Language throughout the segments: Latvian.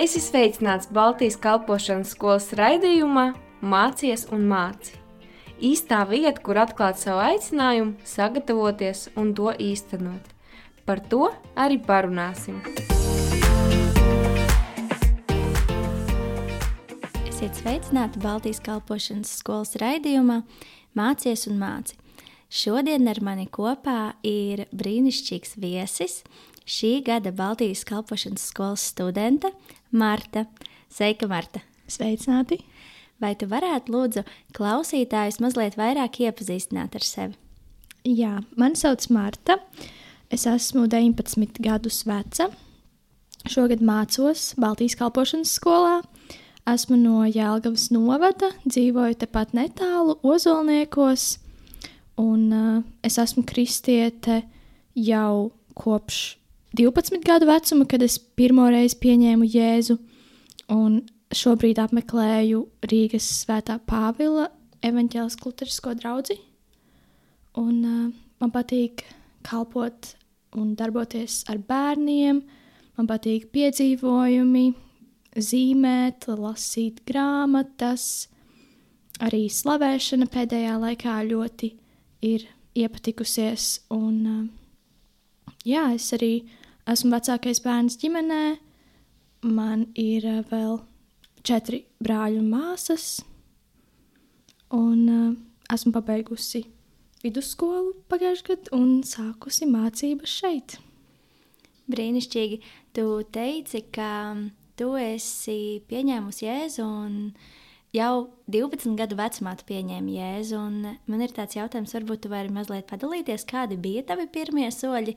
Es esmu sveicināts Baltijas kalpošanas skolas raidījumā Mācies un māci. Īstā vieta, kur atklāt savu aicinājumu, sagatavoties un to īstenot. Par to arī parunāsim. Esiet sveicināti Baltijas kalpošanas skolas raidījumā Mācies un māci. Šodien ar mani kopā ir brīnišķīgs viesis, šī gada Baltijas kalpošanas skolas studente Marta. Sveika, Marta! Sveicināti! Vai tu varētu lūdzu klausītājus mazliet vairāk iepazīstināt ar sevi? Jā, mani sauc Marta. Es esmu 19 gadus veca. Šogad mācos Baltijas kalpošanas skolā. Esmu no Jēlgavas novada, dzīvoju tepat netālu Ozolniekos, un uh, es esmu kristiete jau kopš 12 gadu vecuma, kad es pirmo reizi pieņēmu Jēzu, un šobrīd apmeklēju Rīgas Svētā Pāvila evaņģēliskā luterisko draugu. Un uh, man patīk kalpot un darboties ar bērniem, man patīk piedzīvojumi, zīmēt, lasīt grāmatas. Arī slavēšana pēdējā laikā ļoti ir iepatikusies, un uh, jā, es arī Esmu vecākais bērns ģimenē, man ir uh, vēl četri brāļi un māsas, un uh, esmu pabeigusi vidusskolu pagājušajā gadā un sākusi mācības šeit. Brīnišķīgi. Tu teici, ka tu esi pieņēmusi Jēzu un jau 12 gadu vecumā tu pieņēmi Jēzu. Man ir tāds jautājums, varbūt tu vari mazliet padalīties, kādi bija tavi pirmie soļi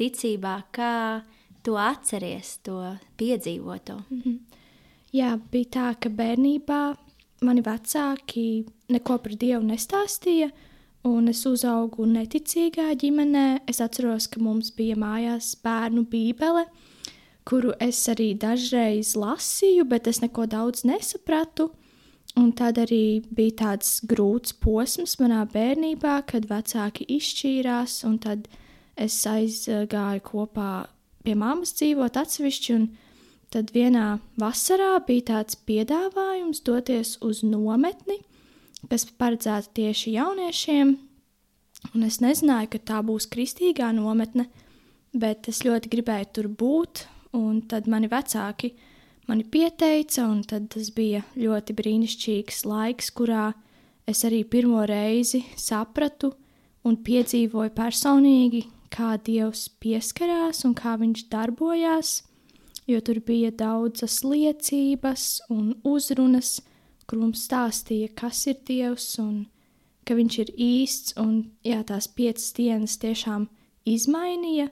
ticībā, kā tu atceries to piedzīvoto? Mm -hmm. Jā, bija tā, ka bērnībā mani vecāki neko par Dievu nestāstīja, un es uzaugu neticīgā ģimenē. Es atceros, ka mums bija mājās bērnu bībele, kuru es arī dažreiz lasīju, bet es neko daudz nesapratu. Un tad arī bija tāds grūts posms manā bērnībā, kad vecāki izšķīrās, un tad es aizgāju kopā pie mammas dzīvot atsevišķi, tad vienā vasarā bija tāds piedāvājums doties uz nometni, kas paredzēta tieši jauniešiem, un es nezināju, ka tā būs kristīgā nometne, bet es ļoti gribēju tur būt, un tad mani vecāki mani pieteica, un tad tas bija ļoti brīnišķīgs laiks, kurā es arī pirmo reizi sapratu un piedzīvoju personīgi, kā Dievs pieskarās un kā viņš darbojās, jo tur bija daudzas liecības un uzrunas, kur mums stāstīja, kas ir Dievs un ka viņš ir īsts, un jā, tās piecas dienas tiešām izmainīja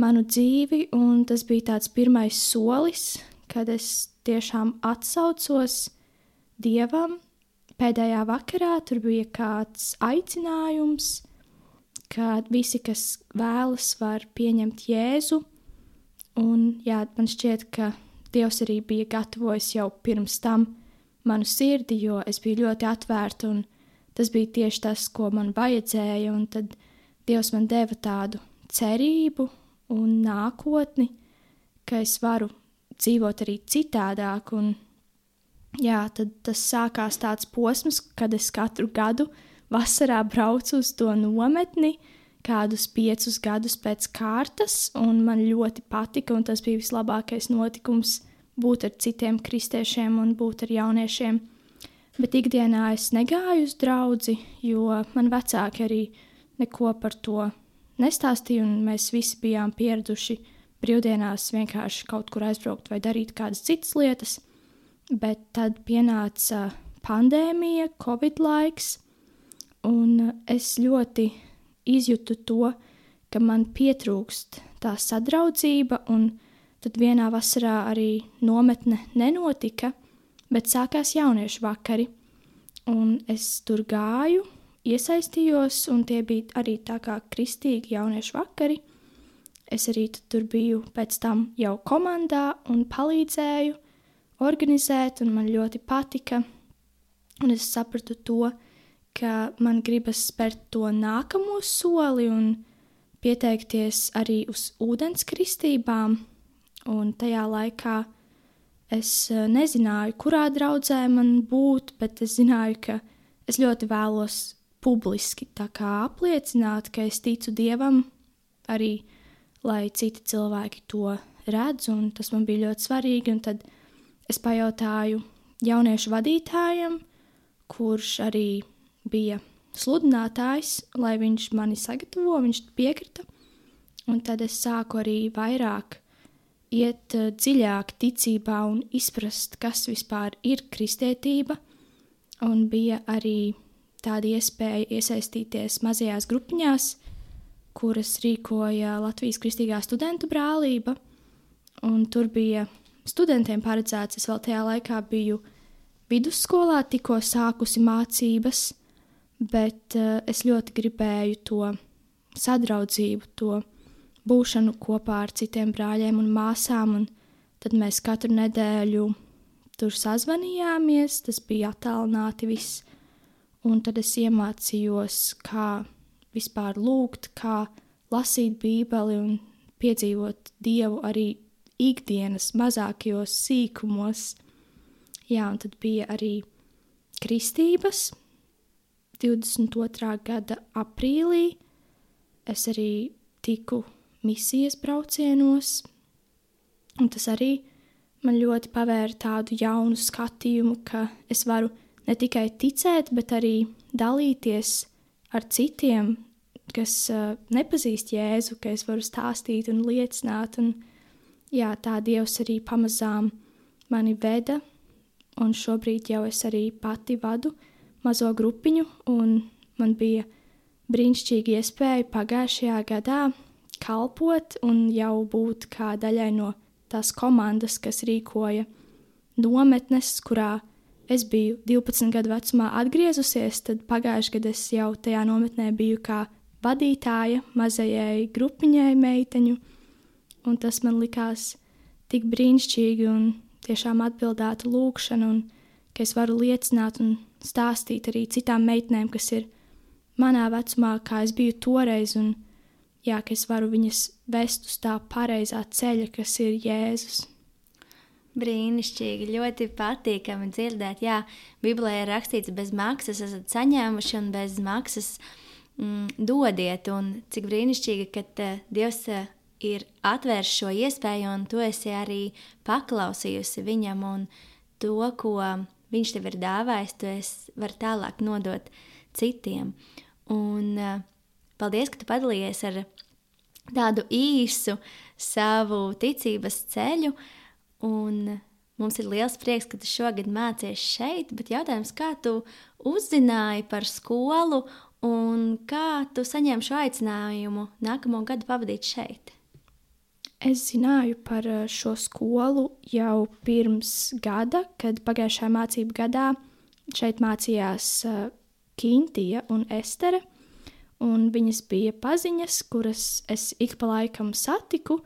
manu dzīvi, un tas bija tāds pirmais solis, kad es tiešām atsaucos Dievam. Pēdējā vakarā tur bija kāds aicinājums, ka visi, kas vēlas, var pieņemt Jēzu. Un, jā, man šķiet, ka Dievs arī bija gatavojis jau pirms tam manu sirdi, jo es biju ļoti atvērta, un tas bija tieši tas, ko man vajadzēja. Tad Dievs man deva tādu cerību un nākotni, ka es varu dzīvot arī citādāk. Un, jā, tad tas sākās tāds posms, kad es katru gadu vasarā braucu uz to nometni kādus piecus gadus pēc kārtas, un man ļoti patika, un tas bija vislabākais notikums būt ar citiem kristiešiem un būt ar jauniešiem. Bet ikdienā es negāju uz draugu, jo man vecāki arī neko par to nestāstīja, un mēs visi bijām pieraduši brīvdienās vienkārši kaut kur aizbraukt vai darīt kādas citas lietas. Bet tad pienāca pandēmija, covid laiks, Un es ļoti izjūtu to, ka man pietrūkst tā sadraudzība, un tad vienā vasarā arī nometne nenotika, bet sākās jauniešu vakari. Un es tur gāju, iesaistījos, un tie bija arī tā kā kristīgi jauniešu vakari. Es arī tur biju pēc tam jau komandā un palīdzēju organizēt, un man ļoti patika. Un es sapratu to, ka man gribas spērt to nākamo soli un pieteikties arī uz ūdenskristībām. Un tajā laikā Es uh, nezināju, kurā draudzē man būt, bet es zināju, ka es ļoti vēlos publiski apliecināt, ka es ticu Dievam, arī lai citi cilvēki to redz, un tas man bija ļoti svarīgi. Un tad es pajautāju jauniešu vadītājam, kurš arī bija sludinātājs, lai viņš mani sagatavo, viņš piekrita. Un tad es sāku arī vairāk iet uh, dziļāk ticībā un izprast, kas vispār ir kristietība. Un bija arī tāda iespēja iesaistīties mazajās grupiņās, kuras rīkoja Latvijas Kristīgā studentu brālība. Tur bija studentiem paredzēts, es vēl tajā laikā biju vidusskolā, tikko sākusi mācības, bet uh, es ļoti gribēju to sadraudzību, to būšanu kopā ar citiem brāļiem un māsām. Un tad mēs katru nedēļu tur sazvanījāmies, tas bija attālināti viss. Un tad es iemācījos, kā vispār lūgt, kā lasīt Bībeli un piedzīvot Dievu arī ikdienas mazākajos sīkumos. Jā, un tad bija arī kristības, 22. gada aprīlī es arī tiku misijas braucienos, un tas arī man ļoti pavēra tādu jaunu skatījumu, ka es varu ne tikai ticēt, bet arī dalīties ar citiem, kas uh, nepazīst Jēzu, ka es varu stāstīt un liecināt. Un, jā, tā Dievs arī pamazām mani veda, un šobrīd jau es arī pati vadu mazo grupiņu, un man bija brīnišķīga iespēja pagājušajā gadā kalpot un jau būt kā daļai no tās komandas, kas rīkoja nometnes, kurā es biju 12 gadu vecumā atgriezusies, tad pagājušajā gadā es jau tajā nometnē biju kā vadītāja mazajai grupiņai meiteņu, un tas man likās tik brīnišķīgi un tiešām atbildēta lūkšana, un ka es varu liecināt un stāstīt arī citām meitenēm, kas ir manā vecumā, kā es biju toreiz, un jā, ka es varu viņas vest uz tā pareizā ceļa, kas ir Jēzus. Brīnišķīgi, ļoti patīkami dzirdēt. Jā, Bībelē ir rakstīts, bez maksas esat saņēmuši un bez maksas mm, dodiet. Un cik brīnišķīgi, ka uh, Dievs uh, ir atvērs šo iespēju, un tu esi arī paklausījusi viņam, un to, ko viņš tev ir dāvājis, tu vari tālāk nodot citiem. Un uh, paldies, ka tu padalījies ar tādu īsu savu ticības ceļu. Un mums ir liels prieks, ka tu šogad mācies šeit, bet jautājums, kā tu uzzināji par skolu un kā tu saņēmi šo aicinājumu nākamo gadu pavadīt šeit? Es zināju par eh, šo skolu jau pirms gada, kad pagājušajā mācību gadā šeit mācījās uh, Kintija un Estere. Un viņas bija paziņas, kuras es ik pa laikam satiku,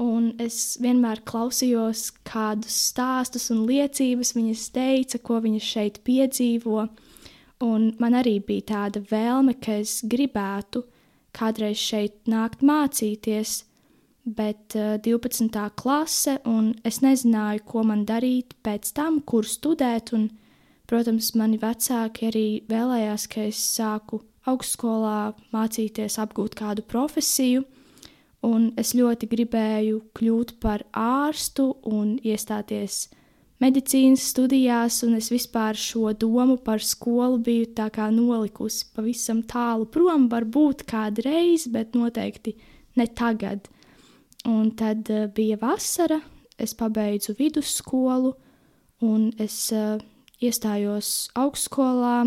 un es vienmēr klausījos kādus stāstus un liecības viņas teica, ko viņas šeit piedzīvo. Un man arī bija tāda vēlme, ka es gribētu kādreiz šeit nākt mācīties bet uh, 12. klase, un es nezināju, ko man darīt pēc tam, kur studēt. Un, protams, mani vecāki arī vēlējās, ka es sāku augstskolā mācīties, apgūt kādu profesiju. Un es ļoti gribēju kļūt par ārstu un iestāties medicīnas studijās, un es vispār šo domu par skolu biju tā kā nolikusi pavisam tālu prom, varbūt kādreiz, bet noteikti ne tagad. Un tad uh, bija vasara, es pabeidzu vidusskolu, un es uh, iestājos augstskolā,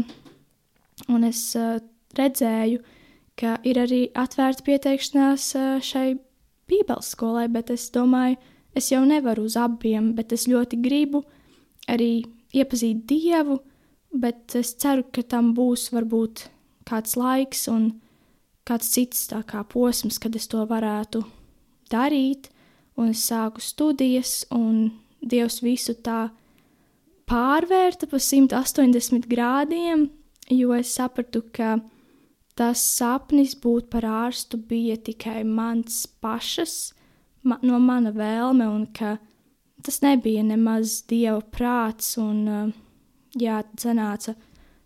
un es uh, redzēju, ka ir arī atvērta pieteikšanās šai Bībeles skolai, bet es domāju, es jau nevaru uz abiem, bet es ļoti gribu arī iepazīt Dievu, bet es ceru, ka tam būs varbūt kāds laiks un kāds cits tā kā posms, kad es to varētu darīt, un es sāku studijas, un Dievs visu tā pārvērta pa 180 grādiem, jo es sapratu, ka tas sapnis būt par ārstu bija tikai mans pašas, ma, no mana vēlme, un ka tas nebija nemaz dieva prāts, un uh, jā, sanāca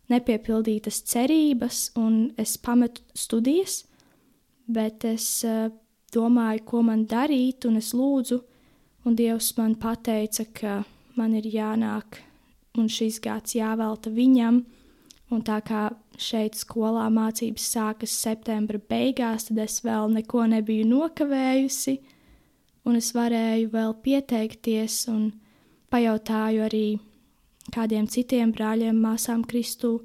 nepiepildītas cerības, un es pametu studijas, bet es uh, domāju, ko man darīt, un es lūdzu, un Dievs man teica, ka man ir jānāk, un šis gads jāvelta viņam, un tā kā šeit skolā mācības sākas septembra beigās, tad es vēl neko nebiju nokavējusi, un es varēju vēl pieteikties, un pajautāju arī kādiem citiem brāļiem, māsām Kristu,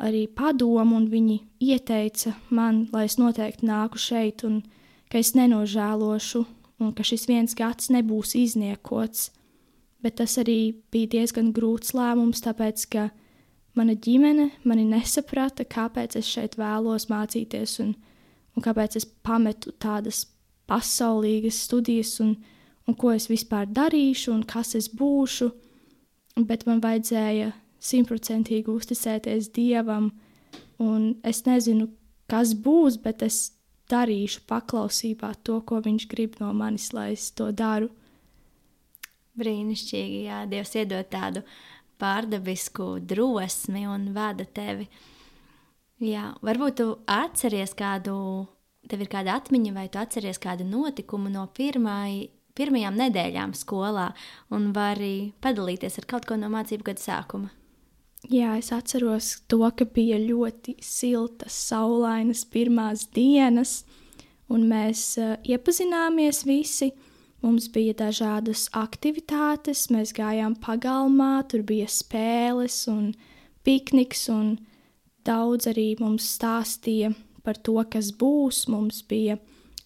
arī padomu, un viņi ieteica man, lai es noteikti nāku šeit, un ka es nenožēlošu, un ka šis viens gads nebūs izniekots. Bet tas arī bija diezgan grūts lēmums, tāpēc ka mana ģimene mani nesaprata, kāpēc es šeit vēlos mācīties un, un kāpēc es pametu tādas pasaulīgas studijas un, un ko es vispār darīšu un kas es būšu. Bet man vajadzēja simtprocentīgi uzticēties Dievam, un es nezinu, kas būs, bet es darīšu paklausībā to, ko Viņš grib no manis, lai es to daru. Brīnišķīgi, jā, Dievs iedod tādu pārdabisku drosmi un vada tevi. Jā, varbūt tu atceries kādu, tev ir kāda atmiņa, vai tu atceries kādu notikumu no pirmai, pirmajām nedēļām skolā, un vari padalīties ar kaut ko no mācību gada sākuma. Jā, es atceros to, ka bija ļoti siltas, saulainas pirmās dienas, un mēs uh, iepazināmies visi. Uh, Mums bija dažādas aktivitātes, mēs gājām pagalmā, tur bija spēles un pikniks, un daudz arī mums stāstīja par to, kas būs. Mums bija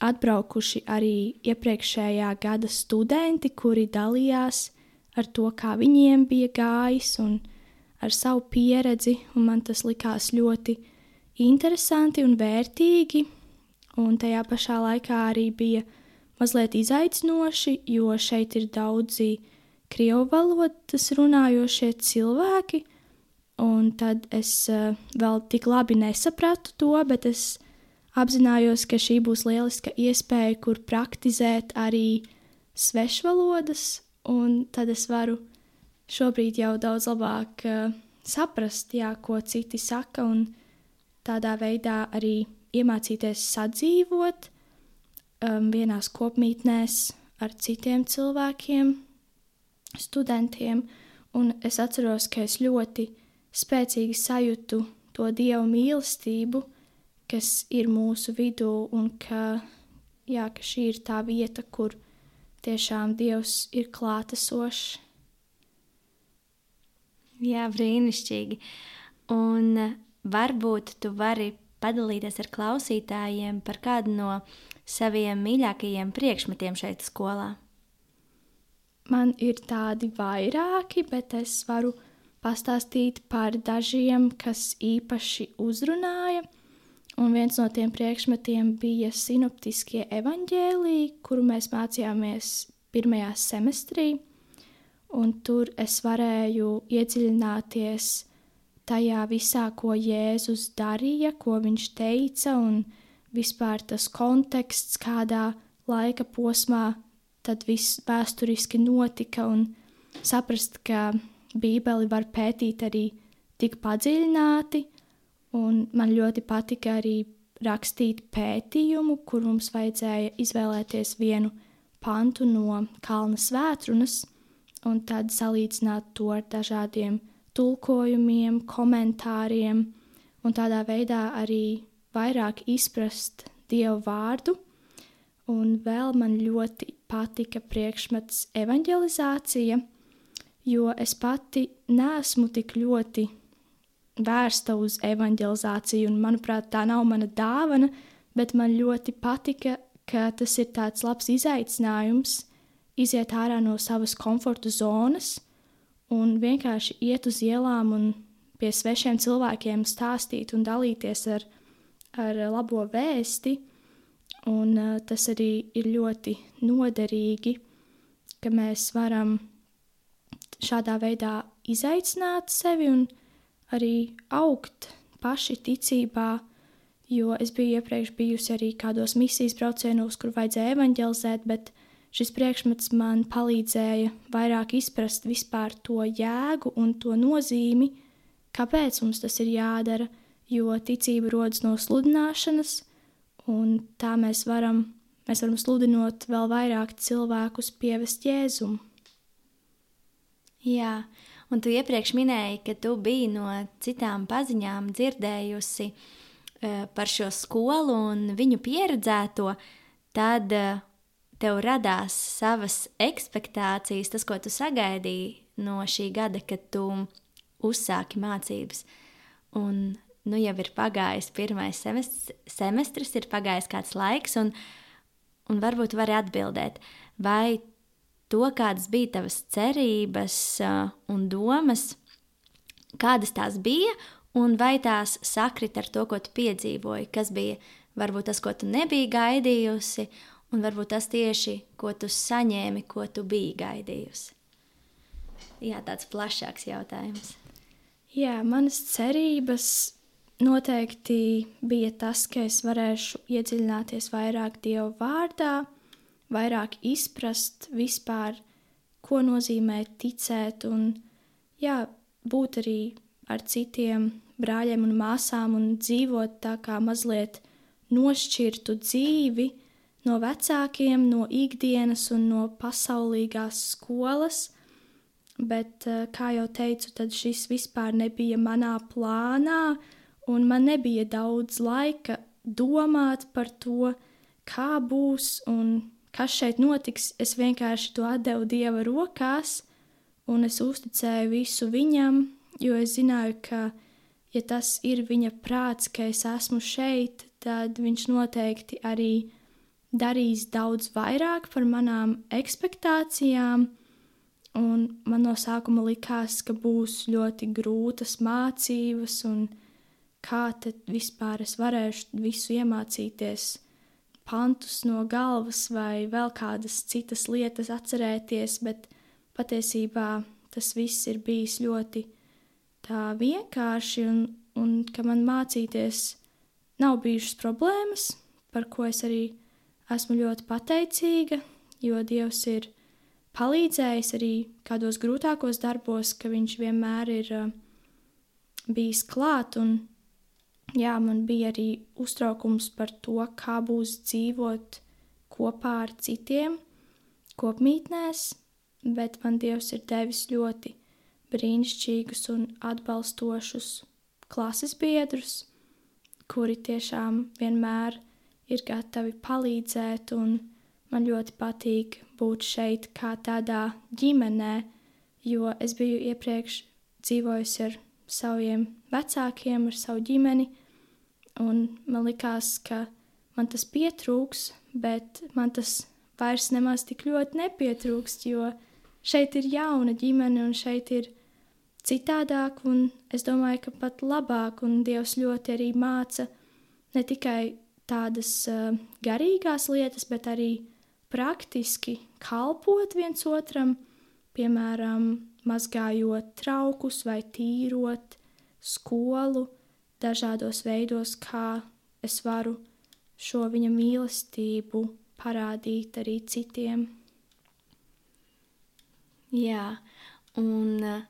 atbraukuši arī iepriekšējā gada studenti, kuri dalījās ar to, kā viņiem bija gājis un ar savu pieredzi, un man tas likās ļoti interesanti un vērtīgi, un tajā pašā laikā arī bija mazliet izaicinoši, jo šeit ir daudzi krievu valodas runājošie cilvēki, un tad es uh, vēl tik labi nesapratu to, bet es apzinājos, ka šī būs lieliska iespēja, kur praktizēt arī svešvalodas, un tad es varu šobrīd jau daudz labāk uh, saprast, jā, ko citi saka, un tādā veidā arī iemācīties sadzīvot um, vienās kopmītnēs ar citiem cilvēkiem, studentiem, un es atceros, ka es ļoti spēcīgi sajūtu to dievu mīlestību, kas ir mūsu vidū, un ka, jā, ka šī ir tā vieta, kur tiešām dievs ir klātesošs. Jā, brīnišķīgi. Un varbūt tu vari padalīties ar klausītājiem par kādu no saviem mīļākajiem priekšmetiem šeit skolā? Man ir tādi vairāki, bet es varu pastāstīt par dažiem, kas īpaši uzrunāja. Un viens no tiem priekšmetiem bija sinoptiskie evaņģēlīji, kuru mēs mācījāmies pirmajā semestrī. Un tur es varēju iedziļināties tajā visā, ko Jēzus darīja, ko viņš teica, un vispār tas konteksts, kādā laika posmā tad viss vēsturiski notika, un saprast, ka Bībeli var pētīt arī tik padziļināti, un man ļoti patika arī rakstīt pētījumu, kur mums vajadzēja izvēlēties vienu pantu no Kalna svētrunas, un tad salīdzināt to ar dažādiem tulkojumiem, komentāriem, un tādā veidā arī vairāk izprast Dievu vārdu, un vēl man ļoti patika priekšmets evanģelizācija, jo es pati nesmu tik ļoti vērsta uz evanģelizāciju, un manuprāt, tā nav mana dāvana, bet man ļoti patika, ka tas ir tāds labs izaicinājums iziet ārā no savas komforta zonas un vienkārši iet uz ielām un pie svešiem cilvēkiem stāstīt un dalīties ar viņu ar labo vēsti, un uh, tas arī ir ļoti noderīgi, ka mēs varam šādā veidā izaicināt sevi un arī augt paši ticībā, jo es biju iepriekš bijusi arī kādos misijas braucienos, kur vajadzēja evanģelizēt, bet šis priekšmets man palīdzēja vairāk izprast vispār to jēgu un to nozīmi, kāpēc mums tas ir jādara, jo ticība rodas no sludināšanas, un tā mēs varam, mēs varam sludinot vēl vairāk cilvēkus pievest jēzumu. Jā, un tu iepriekš minēji, ka tu biji no citām paziņām dzirdējusi uh, par šo skolu un viņu pieredzēto, tad uh, tev radās savas expectācijas, tas, ko tu sagaidīji no šī gada, kad tu uzsāki mācības. Un nu jau ir pagājis pirmais semestris, semestris ir pagājis kāds laiks, un, un varbūt vari atbildēt, vai to, kādas bija tavas cerības uh, un domas, kādas tās bija, un vai tās sakrit ar to, ko tu piedzīvoji, kas bija varbūt tas, ko tu nebija gaidījusi, un varbūt tas tieši, ko tu saņēmi, ko tu biji gaidījusi. Jā, tāds plašāks jautājums. Jā, manas cerības noteikti bija tas, ka es varēšu iedziļināties vairāk Dieva vārdā, vairāk izprast vispār, ko nozīmē ticēt un jā, būt arī ar citiem brāļiem un māsām un dzīvot tā kā mazliet nošķirtu dzīvi no vecākiem, no ikdienas un no pasaulīgās skolas. Bet, eh, kā jau teicu, tad šis vispār nebija manā plānā, un man nebija daudz laika domāt par to, kā būs un kas šeit notiks. Es vienkārši to atdevu Dieva rokās, un es uzticēju visu viņam, jo es zināju, ka, ja tas ir viņa prāts, ka es esmu šeit, tad viņš noteikti arī darīs daudz vairāk par manām expectācijām. Un man no sākuma likās, ka būs ļoti grūtas mācības, un kā tad vispār es varēšu visu iemācīties, pantus no galvas vai vēl kādas citas lietas atcerēties, bet patiesībā tas viss ir bijis ļoti tā vienkārši, un, un ka man mācīties nav bijušas problēmas, par ko es arī esmu ļoti pateicīga, jo Dievs ir palīdzējis arī kādos grūtākos darbos, ka Viņš vienmēr ir uh, bijis klāt. Un, jā, man bija arī uztraukums par to, kā būs dzīvot kopā ar citiem kopmītnēs, bet man Dievs ir devis ļoti brīnišķīgus un atbalstošus klases biedrus, kuri tiešām vienmēr ir gatavi palīdzēt, un man ļoti patīk būt šeit kā tādā ģimenē, jo es biju iepriekš dzīvojusi ar saviem vecākiem, ar savu ģimeni, un man likās, ka man tas pietrūks, bet man tas vairs nemaz tik ļoti nepietrūkst, jo šeit ir jauna ģimene un šeit ir citādāk, un es domāju, ka pat labāk, un Dievs ļoti arī māca ne tikai tādas uh, garīgās lietas, bet arī praktiski kalpot viens otram, piemēram, mazgājot traukus vai tīrot skolu dažādos veidos, kā es varu šo viņa mīlestību parādīt arī citiem. Jā, un uh,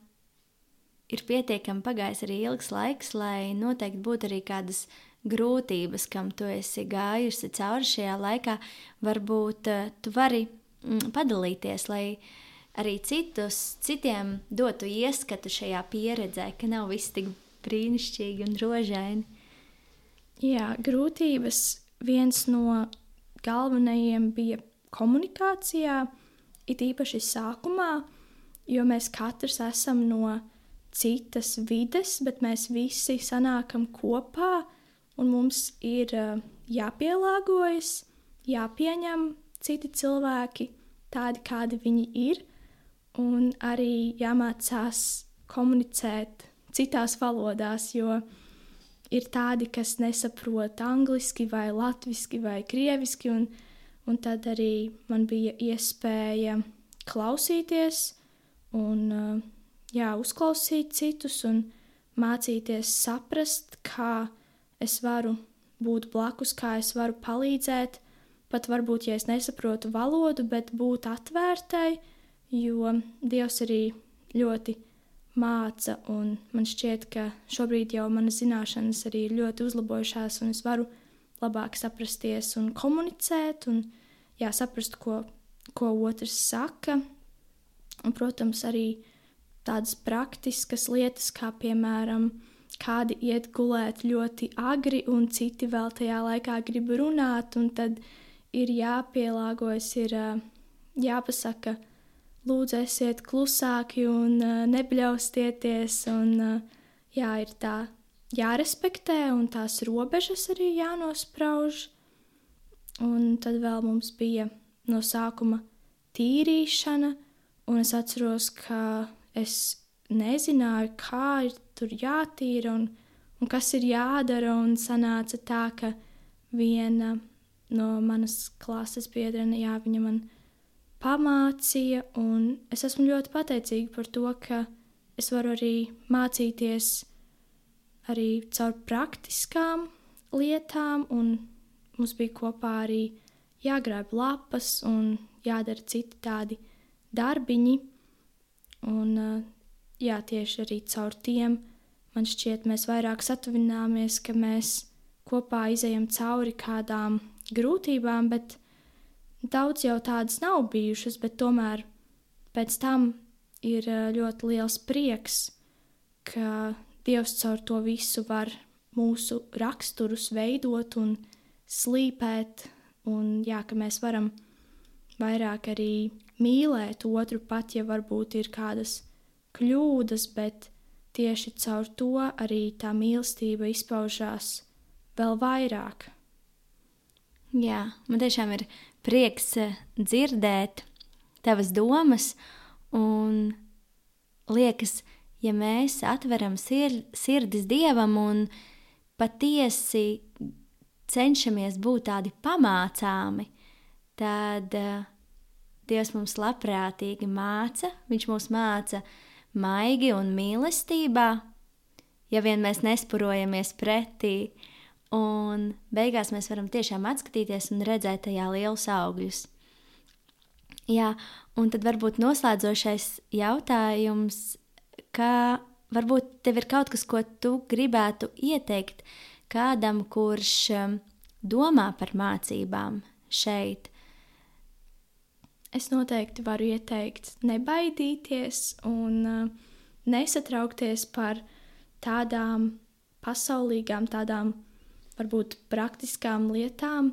ir pietiekami pagājis arī ilgs laiks, lai noteikti būtu arī kādas grūtības, kam tu esi gājusi cauri šajā laikā, varbūt uh, tu vari mm, padalīties, lai arī citus, citiem dotu ieskatu šajā pieredzē, ka nav viss tik brīnišķīgi un rožaini. Jā, grūtības viens no galvenajiem bija komunikācijā, it īpaši sākumā, jo mēs katrs esam no citas vides, bet mēs visi sanākam kopā un mums ir uh, jāpielāgojas, jāpieņem citi cilvēki tādi, kādi viņi ir, un arī jāmācās komunicēt citās valodās, jo ir tādi, kas nesaprot angliski vai latviski vai krieviski, un, un tad arī man bija iespēja klausīties un jā, uzklausīt citus un mācīties saprast, kā es varu būt blakus, kā es varu palīdzēt pat varbūt, ja es nesaprotu valodu, bet būt atvērtai, jo Dievs arī ļoti māca, man šķiet, ka šobrīd jau manas zināšanas arī ir ļoti uzlabojušās, un es varu labāk saprasties un komunicēt, un jā, saprast, ko, ko otrs saka. Un, protams, arī tādas praktiskas lietas, kā piemēram, kādi iet gulēt ļoti agri, un citi vēl tajā laikā grib runāt, un tad ir jāpielāgojas, ir jāpasaka, lūdzu, esiet klusāki un nebļaustieties, un jā, ir tā jārespektē, un tās robežas arī jānosprauž. Un tad vēl mums bija no sākuma tīrīšana, un es atceros, ka es nezināju, kā ir tur jātīra un, un kas ir jādara. Un sanāca tā, ka viena no manas klases biedrene, jā, viņa man pamācīja, un es esmu ļoti pateicīga par to, ka es varu arī mācīties arī caur praktiskām lietām, un mums bija kopā arī jāgrāb lapas un jādara citi tādi darbiņi. Un, jā, tieši arī caur tiem man šķiet, mēs vairāk satuvināmies, ka mēs kopā izējam cauri kādām grūtībām, bet daudz jau tādas nav bijušas, bet tomēr pēc tam ir ļoti liels prieks, ka Dievs caur to visu var mūsu raksturus veidot un slīpēt, un jā, ka mēs varam vairāk arī mīlēt otru, pat ja varbūt ir kādas kļūdas, bet tieši caur to arī tā mīlestība izpaužās vēl vairāk. Jā, man tiešām ir prieks eh, dzirdēt tavas domas, un liekas, ja mēs atveram sir sirdis dievam un patiesi cenšamies būt tādi pamācāmi, tad uh, Dievs mums labprātīgi māca, Viņš mūs māca maigi un mīlestībā, ja vien mēs nespurojamies pretī, un beigās mēs varam tiešām atskatīties un redzēt tajā lielus augļus. Jā, un tad varbūt noslēdzošais jautājums, kā varbūt tev ir kaut kas, ko tu gribētu ieteikt kādam, kurš um, domā par mācībām šeit, es noteikti varu ieteikt nebaidīties un uh, nesatraukties par tādām pasaulīgām, tādām varbūt praktiskām lietām,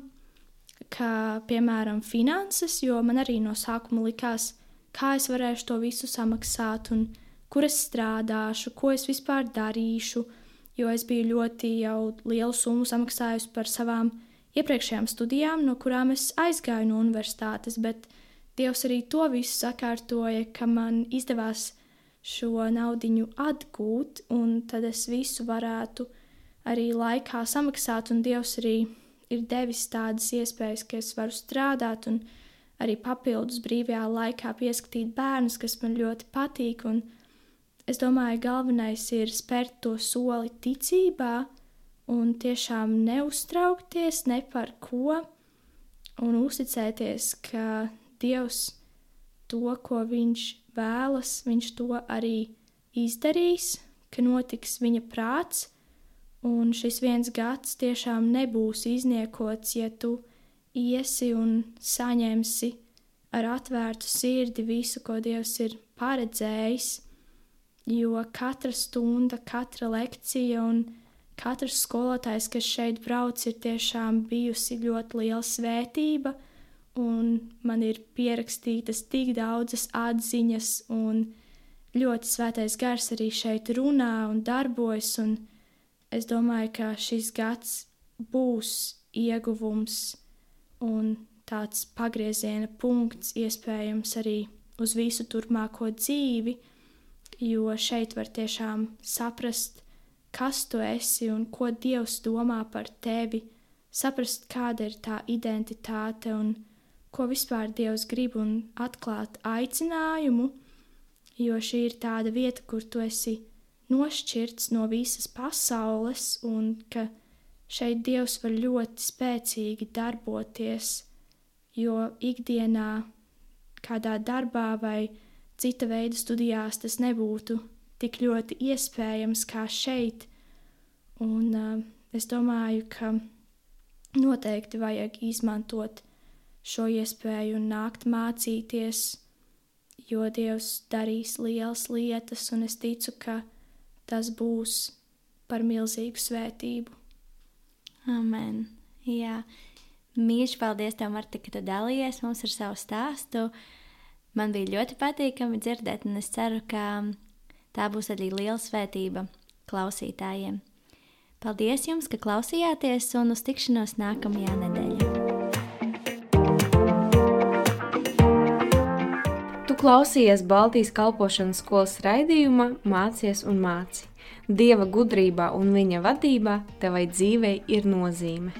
kā piemēram finanses, jo man arī no sākuma likās, kā es varēšu to visu samaksāt un kur es strādāšu, ko es vispār darīšu, jo es biju ļoti jau lielu summu samaksājusi par savām iepriekšējām studijām, no kurām es aizgāju no universitātes, bet Dievs arī to visu sakārtoja, ka man izdevās šo naudu atgūt, un tad es visu varētu arī laikā samaksāt, un Dievs arī ir devis tādas iespējas, ka es varu strādāt un arī papildus brīvajā laikā pieskatīt bērnus, kas man ļoti patīk. Un es domāju, galvenais ir spērt to soli ticībā un tiešām neuztraukties ne par ko un uzticēties, ka Dievs to, ko viņš vēlas, viņš to arī izdarīs, ka notiks viņa prāts, un šis viens gads tiešām nebūs izniekots, ja tu iesi un saņemsi ar atvērtu sirdi visu, ko Dievs ir paredzējis, jo katra stunda, katra lekcija un katrs skolotājs, kas šeit brauc, ir tiešām bijusi ļoti liela svētība – un man ir pierakstītas tik daudzas atziņas, un ļoti svētais gars arī šeit runā un darbojas. Un es domāju, ka šis gads būs ieguvums un tāds pagrieziena punkts iespējams arī uz visu turpmāko dzīvi, jo šeit var tiešām saprast, kas tu esi un ko Dievs domā par tevi, saprast, kāda ir tā identitāte un ko vispār Dievs grib un atklāt aicinājumu, jo šī ir tāda vieta, kur tu esi nošķirts no visas pasaules un ka šeit Dievs var ļoti spēcīgi darboties jo ikdienā, kādā darbā vai cita veida studijās tas nebūtu tik ļoti iespējams kā šeit. Un uh, es domāju, ka noteikti vajag izmantot šo iespēju un nākt mācīties, jo Dievs darīs lielas lietas, un es ticu, ka tas būs par milzīgu svētību. Amen. Jā. Mīļš, paldies tev, Marta, ka tu dalījies mums ar savu stāstu. Man bija ļoti patīkami dzirdēt, un es ceru, ka tā būs arī liela svētība klausītājiem. Paldies jums, ka klausījāties, un uz tikšanos nākamajā nedēļā. Klausījies Baltijas kalpošanas skolas raidījumā Mācies un māci. Dieva gudrībā un viņa vadībā tevai dzīvei ir nozīme.